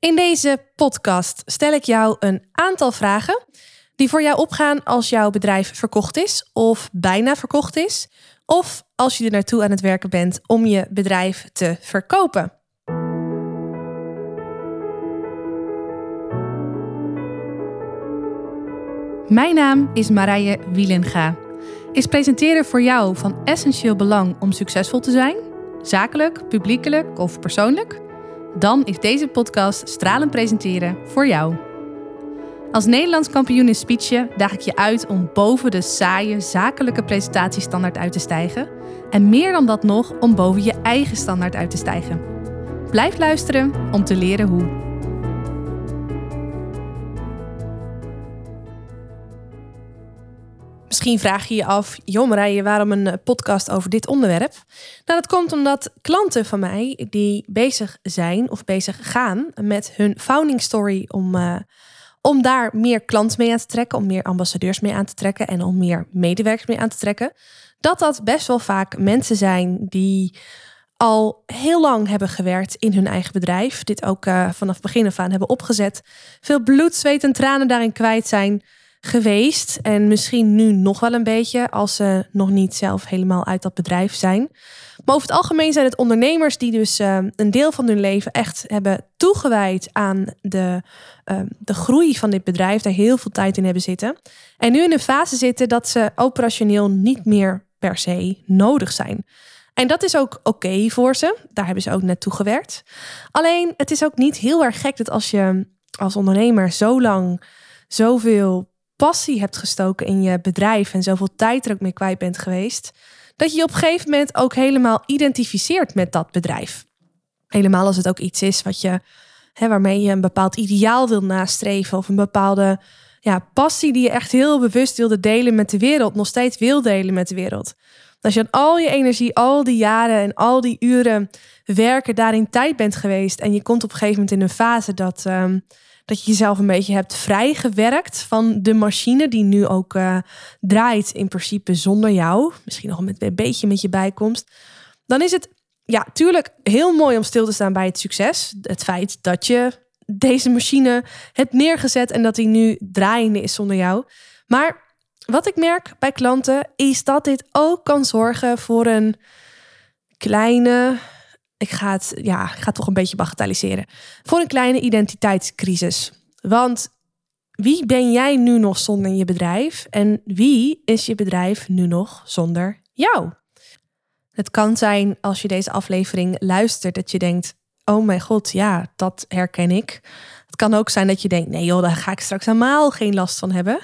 In deze podcast stel ik jou een aantal vragen die voor jou opgaan als jouw bedrijf verkocht is of bijna verkocht is, of als je er naartoe aan het werken bent om je bedrijf te verkopen. Mijn naam is Marije Wielenga. Is presenteren voor jou van essentieel belang om succesvol te zijn? Zakelijk, publiekelijk of persoonlijk? Dan is deze podcast Stralend Presenteren voor jou. Als Nederlands kampioen in speechen daag ik je uit om boven de saaie zakelijke presentatiestandaard uit te stijgen. En meer dan dat nog, om boven je eigen standaard uit te stijgen. Blijf luisteren om te leren hoe. Misschien vraag je je af, joh Marije, waarom een eh, podcast over dit onderwerp? Nou, dat komt omdat klanten van mij die bezig zijn of bezig gaan met hun founding story om, uh, om daar meer klanten mee aan te trekken, om meer ambassadeurs mee aan te trekken en om meer medewerkers mee aan te trekken, dat dat best wel vaak mensen zijn die al heel lang hebben gewerkt in hun eigen bedrijf. Dit ook uh, vanaf begin af aan hebben opgezet. Veel bloed, zweet en tranen daarin kwijt zijn geweest. En misschien nu nog wel een beetje, als ze nog niet zelf helemaal uit dat bedrijf zijn. Maar over het algemeen zijn het ondernemers die dus uh, een deel van hun leven echt hebben toegewijd aan de, uh, de groei van dit bedrijf, daar heel veel tijd in hebben zitten. En nu in een fase zitten dat ze operationeel niet meer per se nodig zijn. En dat is ook oké voor ze. Daar hebben ze ook naartoe gewerkt. Alleen, het is ook niet heel erg gek dat als je als ondernemer zo lang zoveel passie hebt gestoken in je bedrijf en zoveel tijd er ook mee kwijt bent geweest, dat je je op een gegeven moment ook helemaal identificeert met dat bedrijf. Helemaal als het ook iets is wat je, hè, waarmee je een bepaald ideaal wil nastreven of een bepaalde ja, passie die je echt heel bewust wilde delen met de wereld, nog steeds wil delen met de wereld. Als je al je energie, al die jaren en al die uren werken daarin tijd bent geweest en je komt op een gegeven moment in een fase dat, um, dat je jezelf een beetje hebt vrijgewerkt van de machine die nu ook uh, draait in principe zonder jou. Misschien nog een beetje met je bijkomst. Dan is het ja, tuurlijk heel mooi om stil te staan bij het succes. Het feit dat je deze machine hebt neergezet en dat die nu draaiende is zonder jou. Maar wat ik merk bij klanten is dat dit ook kan zorgen voor een kleine ik ga het, ja, ik ga toch een beetje bagatelliseren. Voor een kleine identiteitscrisis. Want wie ben jij nu nog zonder je bedrijf? En wie is je bedrijf nu nog zonder jou? Het kan zijn als je deze aflevering luistert dat je denkt: Oh mijn god, ja, dat herken ik. Het kan ook zijn dat je denkt: nee joh, daar ga ik straks helemaal geen last van hebben.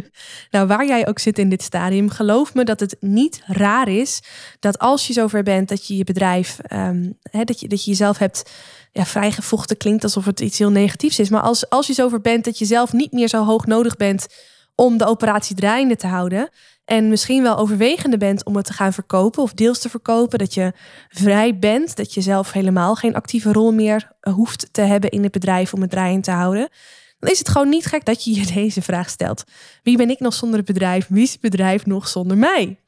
nou, waar jij ook zit in dit stadium, geloof me dat het niet raar is dat als je zover bent dat je je bedrijf, um, dat, je, dat je jezelf hebt ja, vrijgevochten, klinkt alsof het iets heel negatiefs is. Maar als, als je zover bent dat je zelf niet meer zo hoog nodig bent om de operatie draaiende te houden. En misschien wel overwegende bent om het te gaan verkopen of deels te verkopen. Dat je vrij bent, dat je zelf helemaal geen actieve rol meer hoeft te hebben in het bedrijf om het draaiend te houden. Dan is het gewoon niet gek dat je je deze vraag stelt. Wie ben ik nog zonder het bedrijf? Wie is het bedrijf nog zonder mij?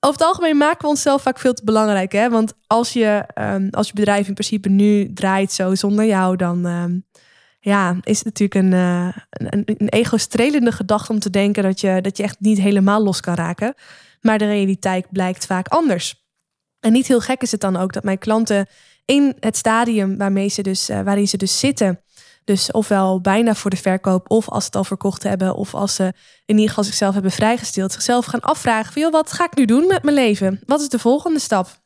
Over het algemeen maken we onszelf vaak veel te belangrijk. Hè? Want als je, um, als je bedrijf in principe nu draait zo zonder jou, dan, um, ja, is natuurlijk een, uh, een, een ego-strelende gedachte om te denken dat je, dat je echt niet helemaal los kan raken. Maar de realiteit blijkt vaak anders. En niet heel gek is het dan ook dat mijn klanten in het stadium waarmee ze dus, uh, waarin ze dus zitten, dus ofwel bijna voor de verkoop, of als ze het al verkocht hebben, of als ze in ieder geval zichzelf hebben vrijgesteld, zichzelf gaan afvragen: van, joh, wat ga ik nu doen met mijn leven? Wat is de volgende stap?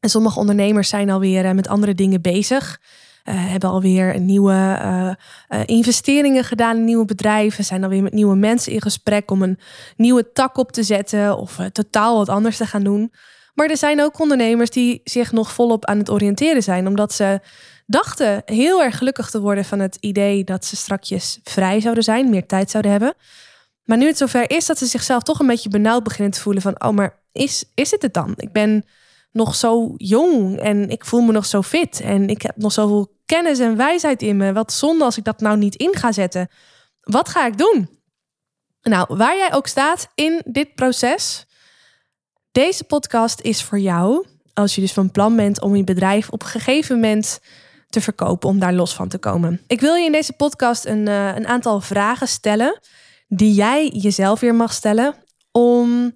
En sommige ondernemers zijn alweer uh, met andere dingen bezig. Uh, hebben alweer nieuwe uh, uh, investeringen gedaan in nieuwe bedrijven. Zijn alweer met nieuwe mensen in gesprek om een nieuwe tak op te zetten of totaal wat anders te gaan doen. Maar er zijn ook ondernemers die zich nog volop aan het oriënteren zijn, omdat ze dachten heel erg gelukkig te worden van het idee dat ze strakjes vrij zouden zijn, meer tijd zouden hebben. Maar nu het zover is dat ze zichzelf toch een beetje benauwd beginnen te voelen van, oh, maar is, is het het dan? Ik ben nog zo jong en ik voel me nog zo fit en ik heb nog zoveel kennis en wijsheid in me. Wat zonde als ik dat nou niet in ga zetten. Wat ga ik doen? Nou, waar jij ook staat in dit proces, deze podcast is voor jou. Als je dus van plan bent om je bedrijf op een gegeven moment te verkopen, om daar los van te komen. Ik wil je in deze podcast een, uh, een aantal vragen stellen die jij jezelf weer mag stellen om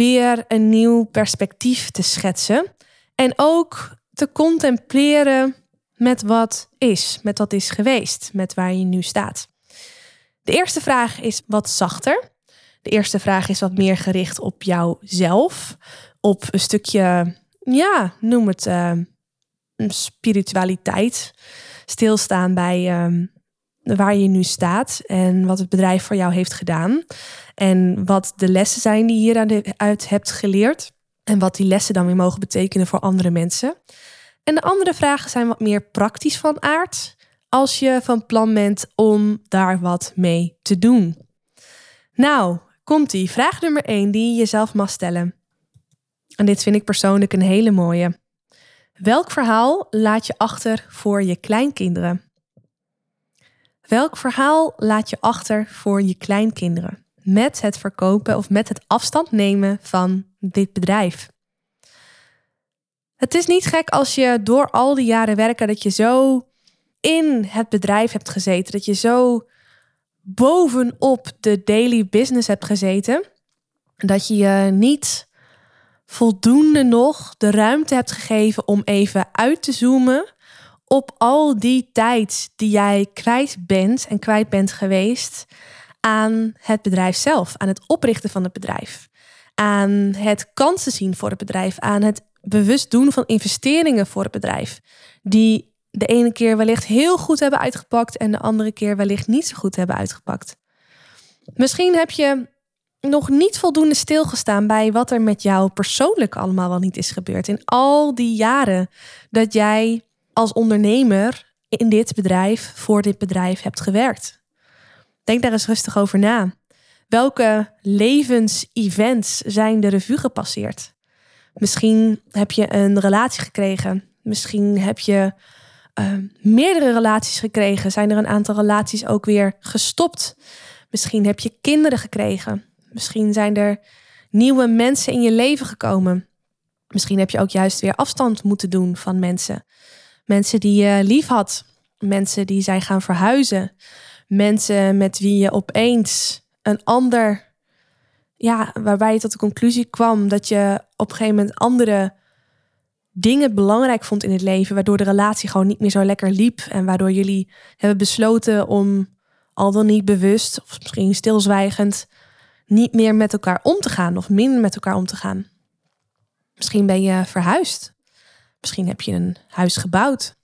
weer een nieuw perspectief te schetsen en ook te contempleren met wat is, met wat is geweest, met waar je nu staat. De eerste vraag is wat zachter. De eerste vraag is wat meer gericht op jouzelf, op een stukje, ja, noem het uh, spiritualiteit. Stilstaan bij uh, waar je nu staat en wat het bedrijf voor jou heeft gedaan. En wat de lessen zijn die je hieruit hebt geleerd. En wat die lessen dan weer mogen betekenen voor andere mensen. En de andere vragen zijn wat meer praktisch van aard. Als je van plan bent om daar wat mee te doen. Nou, komt ie. Vraag nummer 1 die je jezelf mag stellen. En dit vind ik persoonlijk een hele mooie. Welk verhaal laat je achter voor je kleinkinderen? Welk verhaal laat je achter voor je kleinkinderen? Met het verkopen of met het afstand nemen van dit bedrijf. Het is niet gek als je door al die jaren werken dat je zo in het bedrijf hebt gezeten, dat je zo bovenop de daily business hebt gezeten, dat je je niet voldoende nog de ruimte hebt gegeven om even uit te zoomen op al die tijd die jij kwijt bent en kwijt bent geweest aan het bedrijf zelf, aan het oprichten van het bedrijf, aan het kansen zien voor het bedrijf, aan het bewust doen van investeringen voor het bedrijf, die de ene keer wellicht heel goed hebben uitgepakt en de andere keer wellicht niet zo goed hebben uitgepakt. Misschien heb je nog niet voldoende stilgestaan bij wat er met jou persoonlijk allemaal wel niet is gebeurd in al die jaren dat jij als ondernemer in dit bedrijf voor dit bedrijf hebt gewerkt. Denk daar eens rustig over na. Welke levensevents zijn de revue gepasseerd? Misschien heb je een relatie gekregen. Misschien heb je uh, meerdere relaties gekregen. Zijn er een aantal relaties ook weer gestopt? Misschien heb je kinderen gekregen. Misschien zijn er nieuwe mensen in je leven gekomen. Misschien heb je ook juist weer afstand moeten doen van mensen. Mensen die je lief had. Mensen die zijn gaan verhuizen. Mensen met wie je opeens een ander ja, waarbij je tot de conclusie kwam dat je op een gegeven moment andere dingen belangrijk vond in het leven, waardoor de relatie gewoon niet meer zo lekker liep en waardoor jullie hebben besloten om al dan niet bewust of misschien stilzwijgend niet meer met elkaar om te gaan of minder met elkaar om te gaan. Misschien ben je verhuisd. Misschien heb je een huis gebouwd.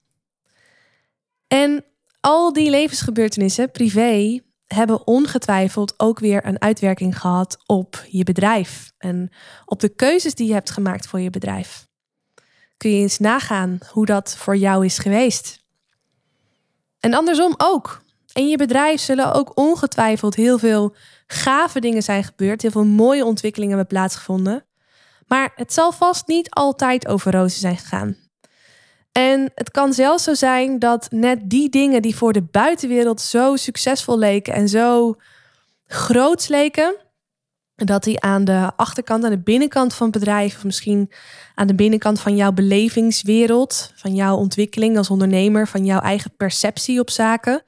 En al die levensgebeurtenissen, privé, hebben ongetwijfeld ook weer een uitwerking gehad op je bedrijf en op de keuzes die je hebt gemaakt voor je bedrijf. Kun je eens nagaan hoe dat voor jou is geweest? En andersom ook. In je bedrijf zullen ook ongetwijfeld heel veel gave dingen zijn gebeurd, heel veel mooie ontwikkelingen hebben plaatsgevonden. Maar het zal vast niet altijd over rozen zijn gegaan. En het kan zelfs zo zijn dat net die dingen die voor de buitenwereld zo succesvol leken en zo groot leken, dat die aan de achterkant, aan de binnenkant van het bedrijf, of misschien aan de binnenkant van jouw belevingswereld, van jouw ontwikkeling als ondernemer, van jouw eigen perceptie op zaken,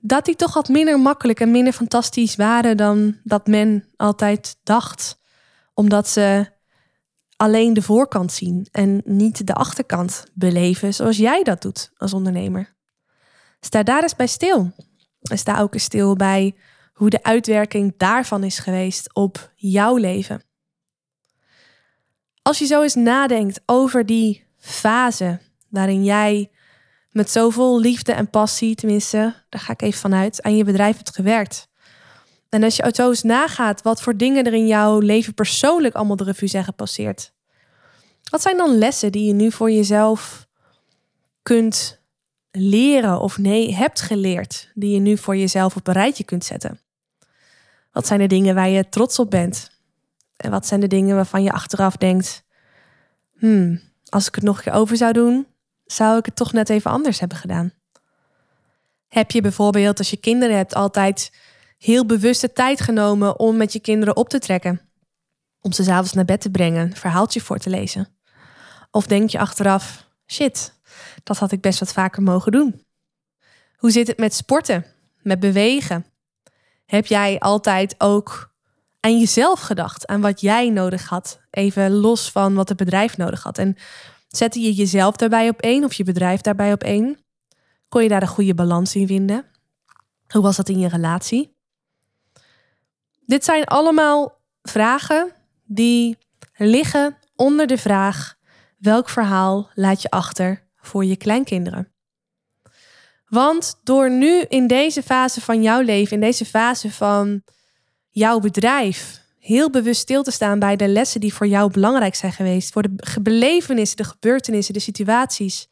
dat die toch wat minder makkelijk en minder fantastisch waren dan dat men altijd dacht. Omdat ze alleen de voorkant zien en niet de achterkant beleven zoals jij dat doet als ondernemer. Sta daar eens bij stil. En sta ook eens stil bij hoe de uitwerking daarvan is geweest op jouw leven. Als je zo eens nadenkt over die fase waarin jij met zoveel liefde en passie, tenminste, daar ga ik even vanuit, aan je bedrijf hebt gewerkt. En als je zo eens nagaat wat voor dingen er in jouw leven persoonlijk allemaal de revue zijn gepasseerd. Wat zijn dan lessen die je nu voor jezelf kunt leren of nee, hebt geleerd, die je nu voor jezelf op een rijtje kunt zetten? Wat zijn de dingen waar je trots op bent? En wat zijn de dingen waarvan je achteraf denkt: hmm, als ik het nog een keer over zou doen, zou ik het toch net even anders hebben gedaan? Heb je bijvoorbeeld, als je kinderen hebt, altijd heel bewuste tijd genomen om met je kinderen op te trekken? Om ze s'avonds naar bed te brengen, een verhaaltje voor te lezen? Of denk je achteraf, shit, Dat had ik best wat vaker mogen doen. Hoe zit het met sporten? Met bewegen? Heb jij altijd ook aan jezelf gedacht, aan wat jij nodig had, even los van wat het bedrijf nodig had? En zette je jezelf daarbij op één of je bedrijf daarbij op één? Kon je daar een goede balans in vinden? Hoe was dat in je relatie? Dit zijn allemaal vragen die liggen onder de vraag: welk verhaal laat je achter voor je kleinkinderen? Want door nu in deze fase van jouw leven, in deze fase van jouw bedrijf, heel bewust stil te staan bij de lessen die voor jou belangrijk zijn geweest, voor de belevenissen, de gebeurtenissen, de situaties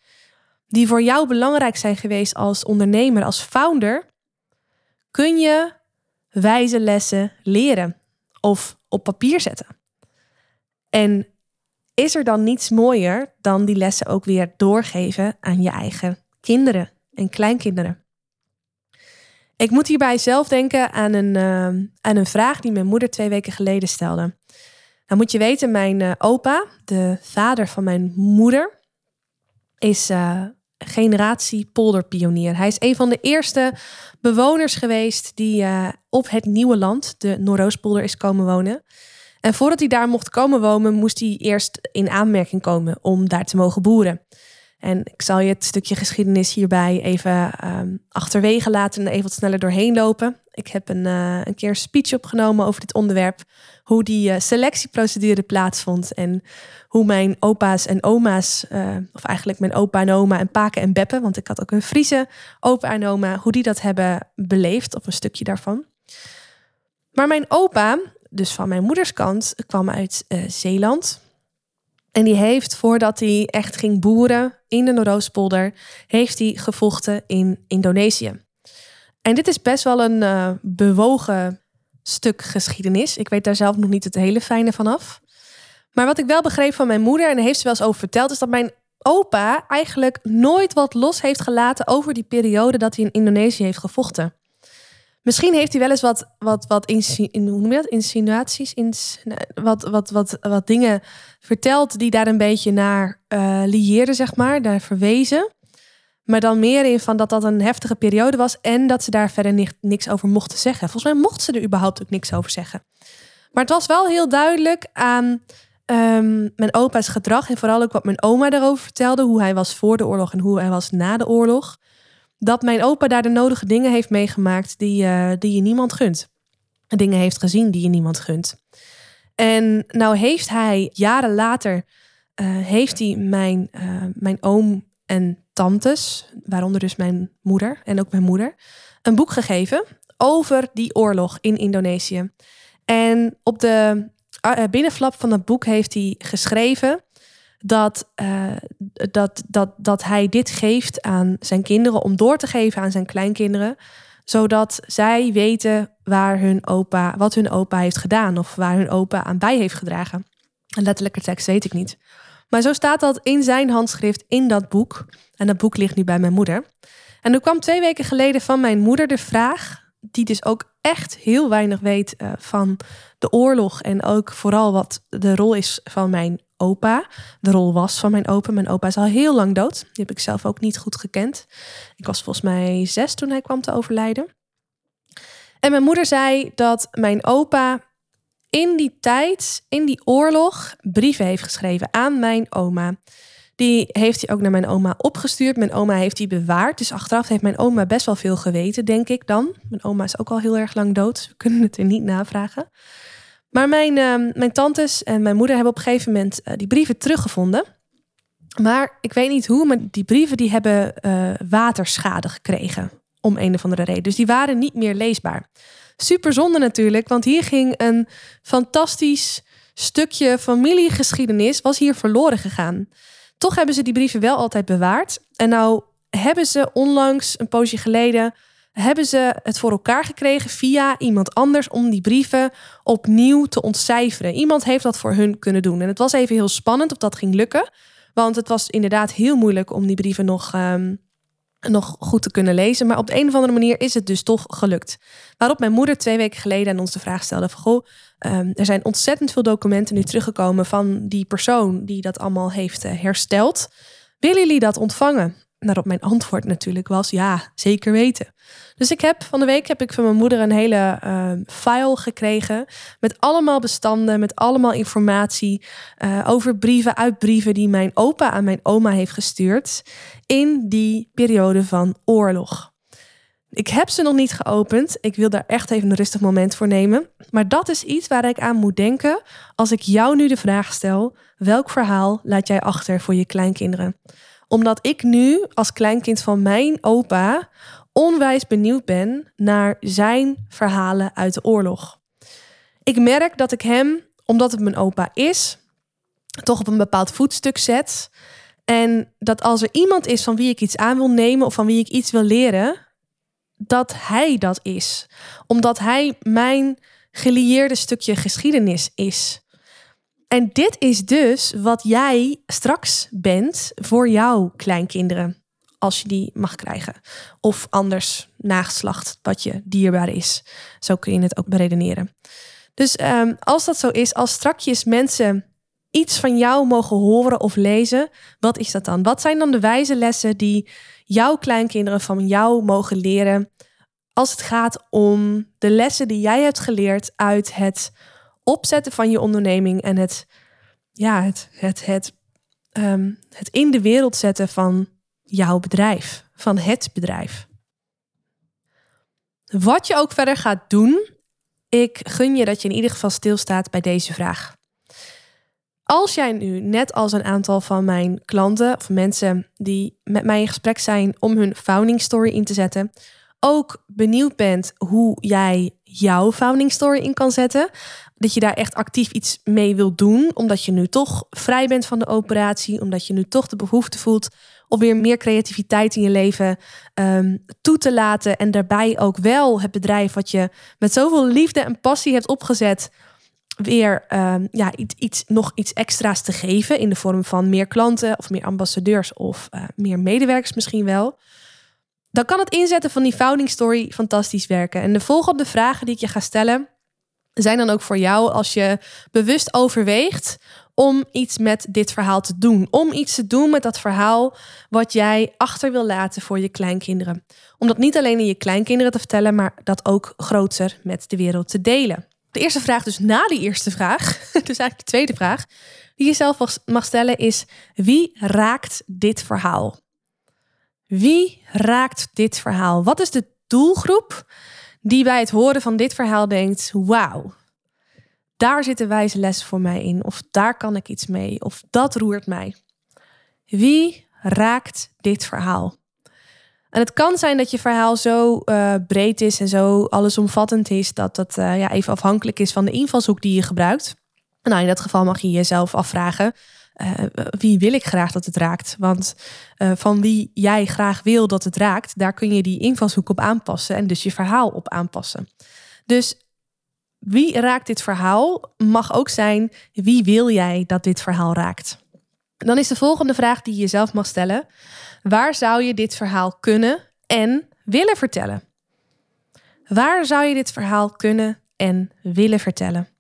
die voor jou belangrijk zijn geweest als ondernemer, als founder, kun je wijze lessen leren of op papier zetten. En is er dan niets mooier dan die lessen ook weer doorgeven aan je eigen kinderen en kleinkinderen? Ik moet hierbij zelf denken aan een, uh, aan een vraag die mijn moeder twee weken geleden stelde. Nou moet je weten, mijn uh, opa, de vader van mijn moeder, is uh, generatie polderpionier. Hij is een van de eerste bewoners geweest die op het nieuwe land, de Noordoostpolder, is komen wonen. En voordat hij daar mocht komen wonen, moest hij eerst in aanmerking komen om daar te mogen boeren. En ik zal je het stukje geschiedenis hierbij even um, achterwege laten en even wat sneller doorheen lopen. Ik heb een, uh, een keer een speech opgenomen over dit onderwerp. Hoe die uh, selectieprocedure plaatsvond. En hoe mijn opa's en oma's, uh, of eigenlijk mijn opa en oma en paken en beppen, want ik had ook een Friese opa en oma, hoe die dat hebben beleefd, of een stukje daarvan. Maar mijn opa, dus van mijn moeders kant, kwam uit Zeeland. En die heeft, voordat hij echt ging boeren in de Noordoostpolder, heeft hij gevochten in Indonesië. En dit is best wel een uh, bewogen stuk geschiedenis. Ik weet daar zelf nog niet het hele fijne van af. Maar wat ik wel begreep van mijn moeder, en daar heeft ze wel eens over verteld, is dat mijn opa eigenlijk nooit wat los heeft gelaten over die periode dat hij in Indonesië heeft gevochten. Misschien heeft hij wel eens wat, wat, wat noem je dat? insinuaties, ins, wat, wat, wat, wat dingen verteld die daar een beetje naar uh, lieerden, zeg maar, daar verwezen. Maar dan meer in van dat dat een heftige periode was en dat ze daar verder niks over mochten zeggen. Volgens mij mochten ze er überhaupt ook niks over zeggen. Maar het was wel heel duidelijk aan um, mijn opa's gedrag en vooral ook wat mijn oma daarover vertelde, hoe hij was voor de oorlog en hoe hij was na de oorlog dat mijn opa daar de nodige dingen heeft meegemaakt die, uh, die je niemand gunt. Dingen heeft gezien die je niemand gunt. En nou heeft hij jaren later, uh, heeft hij mijn, uh, mijn oom en tantes, waaronder dus mijn moeder en ook mijn moeder, een boek gegeven over die oorlog in Indonesië. En op de binnenflap van dat boek heeft hij geschreven dat, dat, dat, dat hij dit geeft aan zijn kinderen om door te geven aan zijn kleinkinderen, zodat zij weten waar hun opa, wat hun opa heeft gedaan of waar hun opa aan bij heeft gedragen. Een letterlijke tekst weet ik niet. Maar zo staat dat in zijn handschrift in dat boek. En dat boek ligt nu bij mijn moeder. En er kwam twee weken geleden van mijn moeder de vraag, die dus ook echt heel weinig weet uh, van de oorlog en ook vooral wat de rol is van mijn opa. De rol was van mijn opa. Mijn opa is al heel lang dood. Die heb ik zelf ook niet goed gekend. Ik was volgens mij zes toen hij kwam te overlijden. En mijn moeder zei dat mijn opa in die tijd, in die oorlog, brieven heeft geschreven aan mijn oma. Die heeft hij ook naar mijn oma opgestuurd. Mijn oma heeft die bewaard. Dus achteraf heeft mijn oma best wel veel geweten, denk ik dan. Mijn oma is ook al heel erg lang dood. we kunnen het er niet navragen. Maar mijn, uh, mijn tantes en mijn moeder hebben op een gegeven moment uh, die brieven teruggevonden. Maar ik weet niet hoe, maar die brieven die hebben uh, waterschade gekregen. Om een of andere reden. Dus die waren niet meer leesbaar. Super zonde natuurlijk, want hier ging een fantastisch stukje familiegeschiedenis was hier verloren gegaan. Toch hebben ze die brieven wel altijd bewaard. En nou hebben ze onlangs, een poosje geleden, hebben ze het voor elkaar gekregen via iemand anders om die brieven opnieuw te ontcijferen. Iemand heeft dat voor hun kunnen doen. En het was even heel spannend of dat ging lukken. Want het was inderdaad heel moeilijk om die brieven nog, um, nog goed te kunnen lezen. Maar op de een of andere manier is het dus toch gelukt. Waarop mijn moeder twee weken geleden aan ons de vraag stelde: van, Goh, um, er zijn ontzettend veel documenten nu teruggekomen van die persoon die dat allemaal heeft uh, hersteld. Willen jullie dat ontvangen? Waarop mijn antwoord natuurlijk was ja, zeker weten. Dus ik heb van de week heb ik van mijn moeder een hele uh, file gekregen met allemaal bestanden, met allemaal informatie uh, over brieven uit brieven die mijn opa aan mijn oma heeft gestuurd in die periode van oorlog. Ik heb ze nog niet geopend. Ik wil daar echt even een rustig moment voor nemen. Maar dat is iets waar ik aan moet denken als ik jou nu de vraag stel: welk verhaal laat jij achter voor je kleinkinderen? Omdat ik nu als kleinkind van mijn opa onwijs benieuwd ben naar zijn verhalen uit de oorlog. Ik merk dat ik hem, omdat het mijn opa is, toch op een bepaald voetstuk zet. En dat als er iemand is van wie ik iets aan wil nemen of van wie ik iets wil leren, dat hij dat is. Omdat hij mijn gelieerde stukje geschiedenis is. En dit is dus wat jij straks bent voor jouw kleinkinderen. Als je die mag krijgen. Of anders nageslacht wat je dierbaar is. Zo kun je het ook beredeneren. Dus um, als dat zo is, als strakjes mensen iets van jou mogen horen of lezen, wat is dat dan? Wat zijn dan de wijze lessen die jouw kleinkinderen van jou mogen leren als het gaat om de lessen die jij hebt geleerd uit het opzetten van je onderneming en het, ja, het, het, het, um, het in de wereld zetten van jouw bedrijf, van het bedrijf. Wat je ook verder gaat doen, ik gun je dat je in ieder geval stilstaat bij deze vraag. Als jij nu, net als een aantal van mijn klanten of mensen die met mij in gesprek zijn om hun founding story in te zetten, ook benieuwd bent hoe jij jouw founding story in kan zetten, dat je daar echt actief iets mee wilt doen, omdat je nu toch vrij bent van de operatie, omdat je nu toch de behoefte voelt om weer meer creativiteit in je leven um, toe te laten en daarbij ook wel het bedrijf wat je met zoveel liefde en passie hebt opgezet weer um, ja, iets, iets, nog iets extra's te geven in de vorm van meer klanten of meer ambassadeurs of uh, meer medewerkers misschien wel. Dan kan het inzetten van die founding story fantastisch werken. En de volgende vragen die ik je ga stellen zijn dan ook voor jou als je bewust overweegt om iets met dit verhaal te doen. Om iets te doen met dat verhaal wat jij achter wil laten voor je kleinkinderen. Om dat niet alleen in je kleinkinderen te vertellen, maar dat ook groter met de wereld te delen. De eerste vraag, dus na die eerste vraag, dus eigenlijk de tweede vraag, die je zelf mag stellen is: wie raakt dit verhaal? Wie raakt dit verhaal? Wat is de doelgroep die bij het horen van dit verhaal denkt: wauw, daar zitten wijze lessen voor mij in, of daar kan ik iets mee, of dat roert mij. Wie raakt dit verhaal? En het kan zijn dat je verhaal zo uh, breed is en zo allesomvattend is, dat dat uh, ja, even afhankelijk is van de invalshoek die je gebruikt. Nou, in dat geval mag je jezelf afvragen: uh, wie wil ik graag dat het raakt? Want van wie jij graag wil dat het raakt, daar kun je die invalshoek op aanpassen en dus je verhaal op aanpassen. Dus wie raakt dit verhaal mag ook zijn: wie wil jij dat dit verhaal raakt? Dan is de volgende vraag die je jezelf mag stellen: waar zou je dit verhaal kunnen en willen vertellen? Waar zou je dit verhaal kunnen en willen vertellen?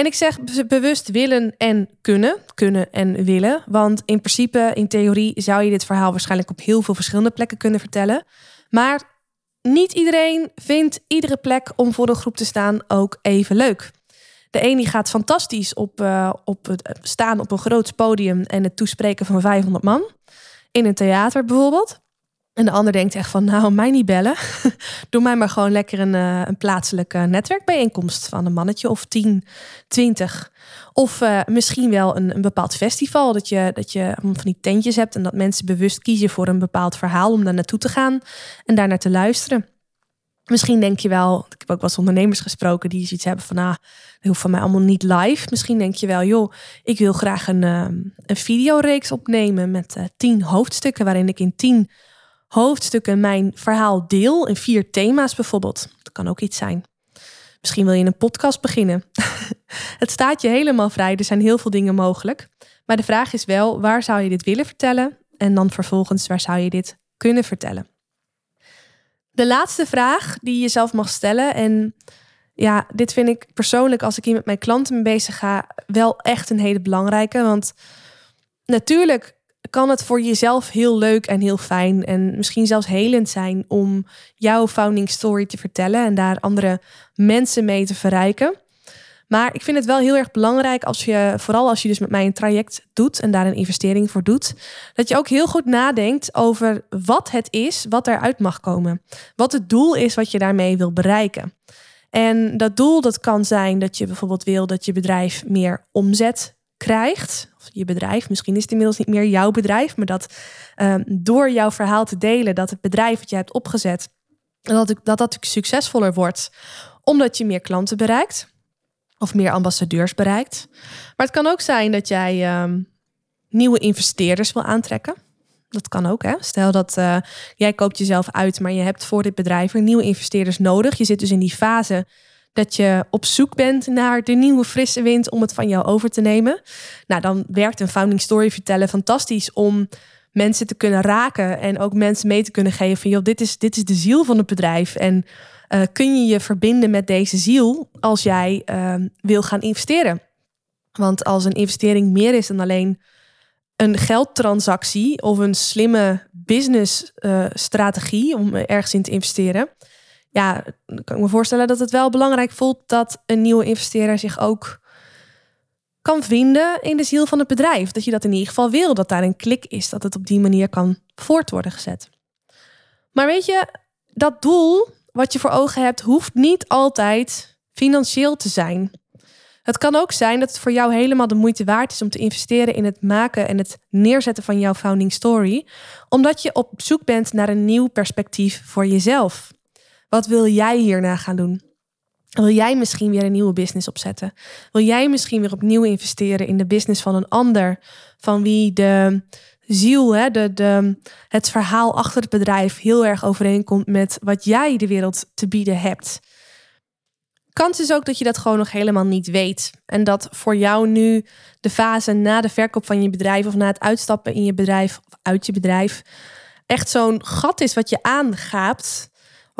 En ik zeg bewust willen en kunnen, kunnen en willen, want in principe, in theorie, zou je dit verhaal waarschijnlijk op heel veel verschillende plekken kunnen vertellen. Maar niet iedereen vindt iedere plek om voor een groep te staan ook even leuk. De een die gaat fantastisch op, uh, op het staan op een groot podium en het toespreken van 500 man. In een theater bijvoorbeeld. En de ander denkt echt van, nou, mij niet bellen. Doe mij maar gewoon lekker een, uh, een plaatselijke netwerkbijeenkomst van een mannetje of 10, 20. Of uh, misschien wel een, een bepaald festival. Dat je, dat je van die tentjes hebt en dat mensen bewust kiezen voor een bepaald verhaal om daar naartoe te gaan en daar naar te luisteren. Misschien denk je wel, ik heb ook wat ondernemers gesproken die zoiets hebben van, ah, dat hoeft van mij allemaal niet live. Misschien denk je wel, joh, ik wil graag een, een videoreeks opnemen met tien hoofdstukken, waarin ik in tien hoofdstukken mijn verhaal deel, in vier thema's bijvoorbeeld. Dat kan ook iets zijn. Misschien wil je een podcast beginnen. het staat je helemaal vrij, er zijn heel veel dingen mogelijk. Maar de vraag is wel, waar zou je dit willen vertellen? En dan vervolgens, waar zou je dit kunnen vertellen? De laatste vraag die je jezelf mag stellen. En ja, dit vind ik persoonlijk, als ik hier met mijn klanten mee bezig ga, wel echt een hele belangrijke. Want natuurlijk kan het voor jezelf heel leuk en heel fijn en misschien zelfs helend zijn om jouw founding story te vertellen en daar andere mensen mee te verrijken. Maar ik vind het wel heel erg belangrijk als je, vooral als je dus met mij een traject doet en daar een investering voor doet, dat je ook heel goed nadenkt over wat het is wat eruit mag komen. Wat het doel is wat je daarmee wil bereiken. En dat doel dat kan zijn dat je bijvoorbeeld wil dat je bedrijf meer omzet krijgt. Of je bedrijf, misschien is het inmiddels niet meer jouw bedrijf, maar dat um, door jouw verhaal te delen, dat het bedrijf wat je hebt opgezet, dat dat, dat succesvoller wordt, omdat je meer klanten bereikt of meer ambassadeurs bereikt. Maar het kan ook zijn dat jij um, nieuwe investeerders wil aantrekken. Dat kan ook, hè? Stel dat uh, jij koopt jezelf uit, maar je hebt voor dit bedrijf weer nieuwe investeerders nodig. Je zit dus in die fase dat je op zoek bent naar de nieuwe frisse wind om het van jou over te nemen. Nou, dan werkt een founding story vertellen fantastisch om mensen te kunnen raken en ook mensen mee te kunnen geven van joh, dit is, dit is de ziel van het bedrijf. En uh, kun je je verbinden met deze ziel als jij uh, wil gaan investeren. Want als een investering meer is dan alleen een geldtransactie of een slimme businessstrategie uh, om ergens in te investeren, ja, dan kan ik me voorstellen dat het wel belangrijk voelt dat een nieuwe investeerder zich ook kan vinden in de ziel van het bedrijf. Dat je dat in ieder geval wil, dat daar een klik is, dat het op die manier kan voort worden gezet. Maar weet je, dat doel wat je voor ogen hebt, hoeft niet altijd financieel te zijn. Het kan ook zijn dat het voor jou helemaal de moeite waard is om te investeren in het maken en het neerzetten van jouw founding story, omdat je op zoek bent naar een nieuw perspectief voor jezelf. Wat wil jij hierna gaan doen? Wil jij misschien weer een nieuwe business opzetten? Wil jij misschien weer opnieuw investeren in de business van een ander, van wie de ziel, hè, de, de, het verhaal achter het bedrijf heel erg overeenkomt met wat jij de wereld te bieden hebt? Kans is ook dat je dat gewoon nog helemaal niet weet. En dat voor jou nu de fase na de verkoop van je bedrijf of na het uitstappen in je bedrijf of uit je bedrijf echt zo'n gat is wat je aangaapt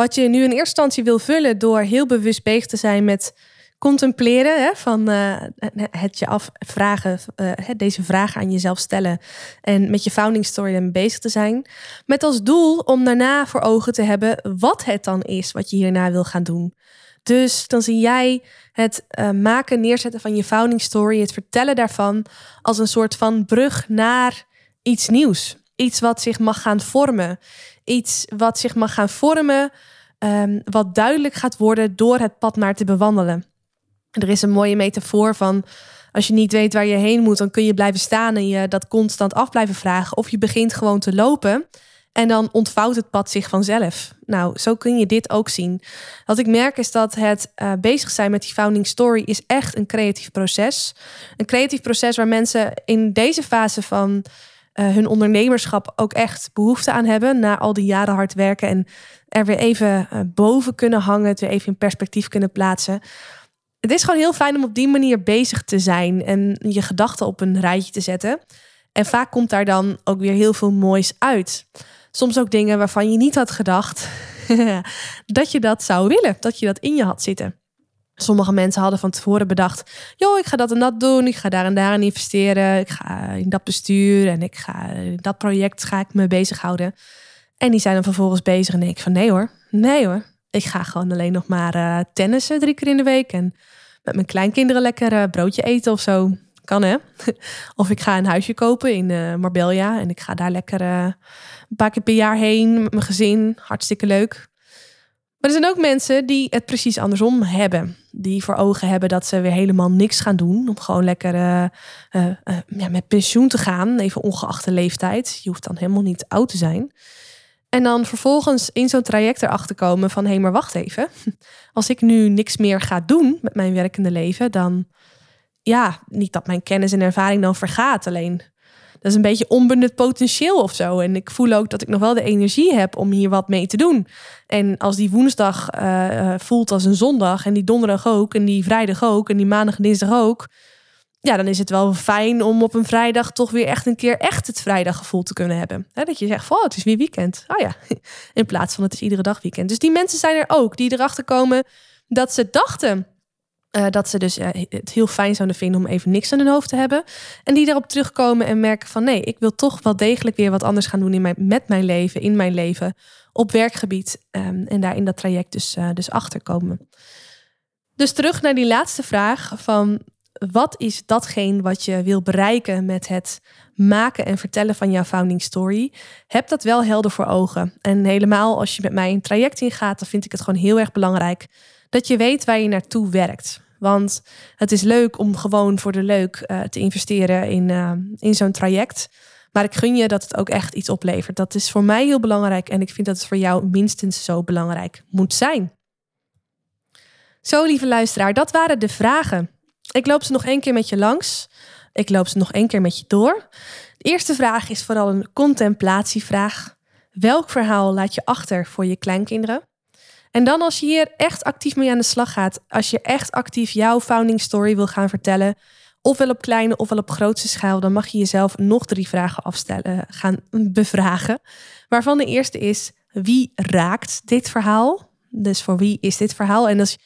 wat je nu in eerste instantie wil vullen door heel bewust bezig te zijn met contempleren, hè, van uh, het je afvragen, uh, deze vragen aan jezelf stellen en met je founding story bezig te zijn. Met als doel om daarna voor ogen te hebben wat het dan is wat je hierna wil gaan doen. Dus dan zie jij het uh, maken, neerzetten van je founding story, het vertellen daarvan als een soort van brug naar iets nieuws. Iets wat zich mag gaan vormen. Iets wat zich mag gaan vormen, um, wat duidelijk gaat worden door het pad maar te bewandelen. Er is een mooie metafoor van als je niet weet waar je heen moet, dan kun je blijven staan en je dat constant af blijven vragen. Of je begint gewoon te lopen en dan ontvouwt het pad zich vanzelf. Nou, zo kun je dit ook zien. Wat ik merk is dat het uh, bezig zijn met die founding story is echt een creatief proces. Een creatief proces waar mensen in deze fase van hun ondernemerschap ook echt behoefte aan hebben. Na al die jaren hard werken en er weer even uh, boven kunnen hangen. Het weer even in perspectief kunnen plaatsen. Het is gewoon heel fijn om op die manier bezig te zijn. En je gedachten op een rijtje te zetten. En vaak komt daar dan ook weer heel veel moois uit. Soms ook dingen waarvan je niet had gedacht dat je dat zou willen. Dat je dat in je had zitten. Sommige mensen hadden van tevoren bedacht: joh, ik ga dat en dat doen, ik ga daar en daar in investeren, ik ga in dat bestuur en ik ga in dat project ga ik me bezighouden. En die zijn dan vervolgens bezig en denk ik van nee hoor, nee hoor, ik ga gewoon alleen nog maar uh, tennissen drie keer in de week en met mijn kleinkinderen lekker uh, broodje eten of zo. Kan hè? of ik ga een huisje kopen in uh, Marbella en ik ga daar lekker een paar keer per jaar heen met mijn gezin. Hartstikke leuk. Maar er zijn ook mensen die het precies andersom hebben. Die voor ogen hebben dat ze weer helemaal niks gaan doen. Om gewoon lekker uh, uh, uh, ja, met pensioen te gaan. Even ongeacht de leeftijd. Je hoeft dan helemaal niet oud te zijn. En dan vervolgens in zo'n traject erachter komen van... hé, hey, maar wacht even. Als ik nu niks meer ga doen met mijn werkende leven... dan, ja, niet dat mijn kennis en ervaring dan vergaat. Alleen dat is een beetje onbenut potentieel of zo. En ik voel ook dat ik nog wel de energie heb om hier wat mee te doen. En als die woensdag uh, voelt als een zondag en die donderdag ook en die vrijdag ook en die maandag en dinsdag ook. Ja, dan is het wel fijn om op een vrijdag toch weer echt een keer echt het vrijdaggevoel te kunnen hebben. dat je zegt, oh, het is weer weekend. Oh ja, in plaats van het is iedere dag weekend. Dus die mensen zijn er ook die erachter komen dat ze dachten Uh, dat ze dus uh, het heel fijn zouden vinden om even niks aan hun hoofd te hebben. En die daarop terugkomen en merken van nee, ik wil toch wel degelijk weer wat anders gaan doen in mijn, met mijn leven, in mijn leven, op werkgebied. Um, en daar in dat traject dus, uh, dus achterkomen. Dus terug naar die laatste vraag van wat is datgene wat je wil bereiken met het maken en vertellen van jouw founding story? Heb dat wel helder voor ogen. En helemaal als je met mij een traject ingaat, dan vind ik het gewoon heel erg belangrijk dat je weet waar je naartoe werkt. Want het is leuk om gewoon voor de leuk uh, te investeren in, uh, in zo'n traject. Maar ik gun je dat het ook echt iets oplevert. Dat is voor mij heel belangrijk en ik vind dat het voor jou minstens zo belangrijk moet zijn. Zo, lieve luisteraar, dat waren de vragen. Ik loop ze nog één keer met je langs. Ik loop ze nog één keer met je door. De eerste vraag is vooral een contemplatievraag. Welk verhaal laat je achter voor je kleinkinderen? En dan als je hier echt actief mee aan de slag gaat, als je echt actief jouw founding story wil gaan vertellen, ofwel op kleine ofwel op grootste schaal, dan mag je jezelf nog drie vragen afstellen, gaan bevragen. Waarvan de eerste is: wie raakt dit verhaal? Dus voor wie is dit verhaal? En als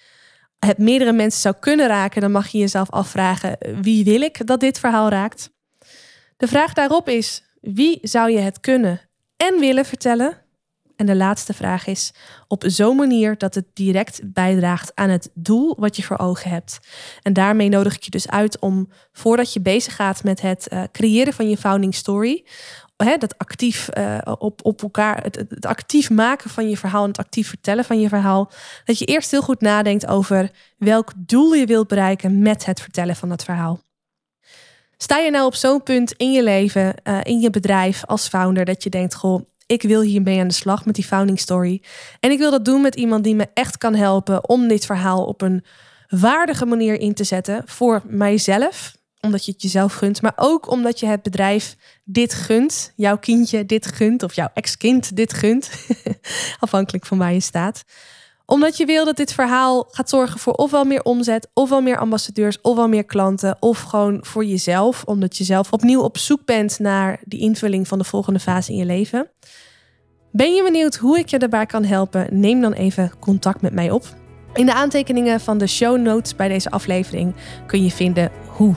het meerdere mensen zou kunnen raken, dan mag je jezelf afvragen: wie wil ik dat dit verhaal raakt? De vraag daarop is: wie zou je het kunnen en willen vertellen? En de laatste vraag is: op zo'n manier dat het direct bijdraagt aan het doel wat je voor ogen hebt. En daarmee nodig ik je dus uit om voordat je bezig gaat met het uh, creëren van je founding story, dat actief uh, op, op elkaar, het, het, actief maken van je verhaal en het actief vertellen van je verhaal, dat je eerst heel goed nadenkt over welk doel je wilt bereiken met het vertellen van dat verhaal. Sta je nou op zo'n punt in je leven, uh, in je bedrijf als founder, dat je denkt: Goh, ik wil hiermee aan de slag met die founding story. En ik wil dat doen met iemand die me echt kan helpen om dit verhaal op een waardige manier in te zetten voor mijzelf, omdat je het jezelf gunt, maar ook omdat je het bedrijf dit gunt, jouw kindje dit gunt of jouw ex-kind dit gunt, afhankelijk van waar je staat omdat je wil dat dit verhaal gaat zorgen voor ofwel meer omzet, ofwel meer ambassadeurs, ofwel meer klanten, of gewoon voor jezelf, omdat je zelf opnieuw op zoek bent naar die invulling van de volgende fase in je leven. Ben je benieuwd hoe ik je daarbij kan helpen? Neem dan even contact met mij op. In de aantekeningen van de show notes bij deze aflevering kun je vinden hoe.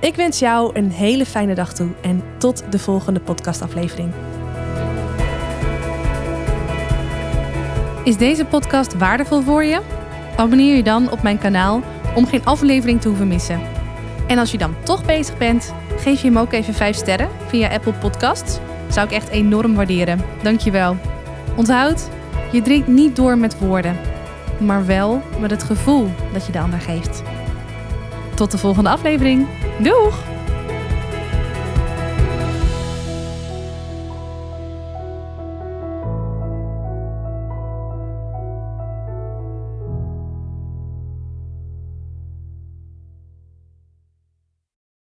Ik wens jou een hele fijne dag toe en tot de volgende podcastaflevering. Is deze podcast waardevol voor je? Abonneer je dan op mijn kanaal om geen aflevering te hoeven missen. En als je dan toch bezig bent, geef je hem ook even 5 sterren via Apple Podcasts. Zou ik echt enorm waarderen. Dankjewel. Onthoud, je drinkt niet door met woorden, maar wel met het gevoel dat je de ander geeft. Tot de volgende aflevering. Doeg!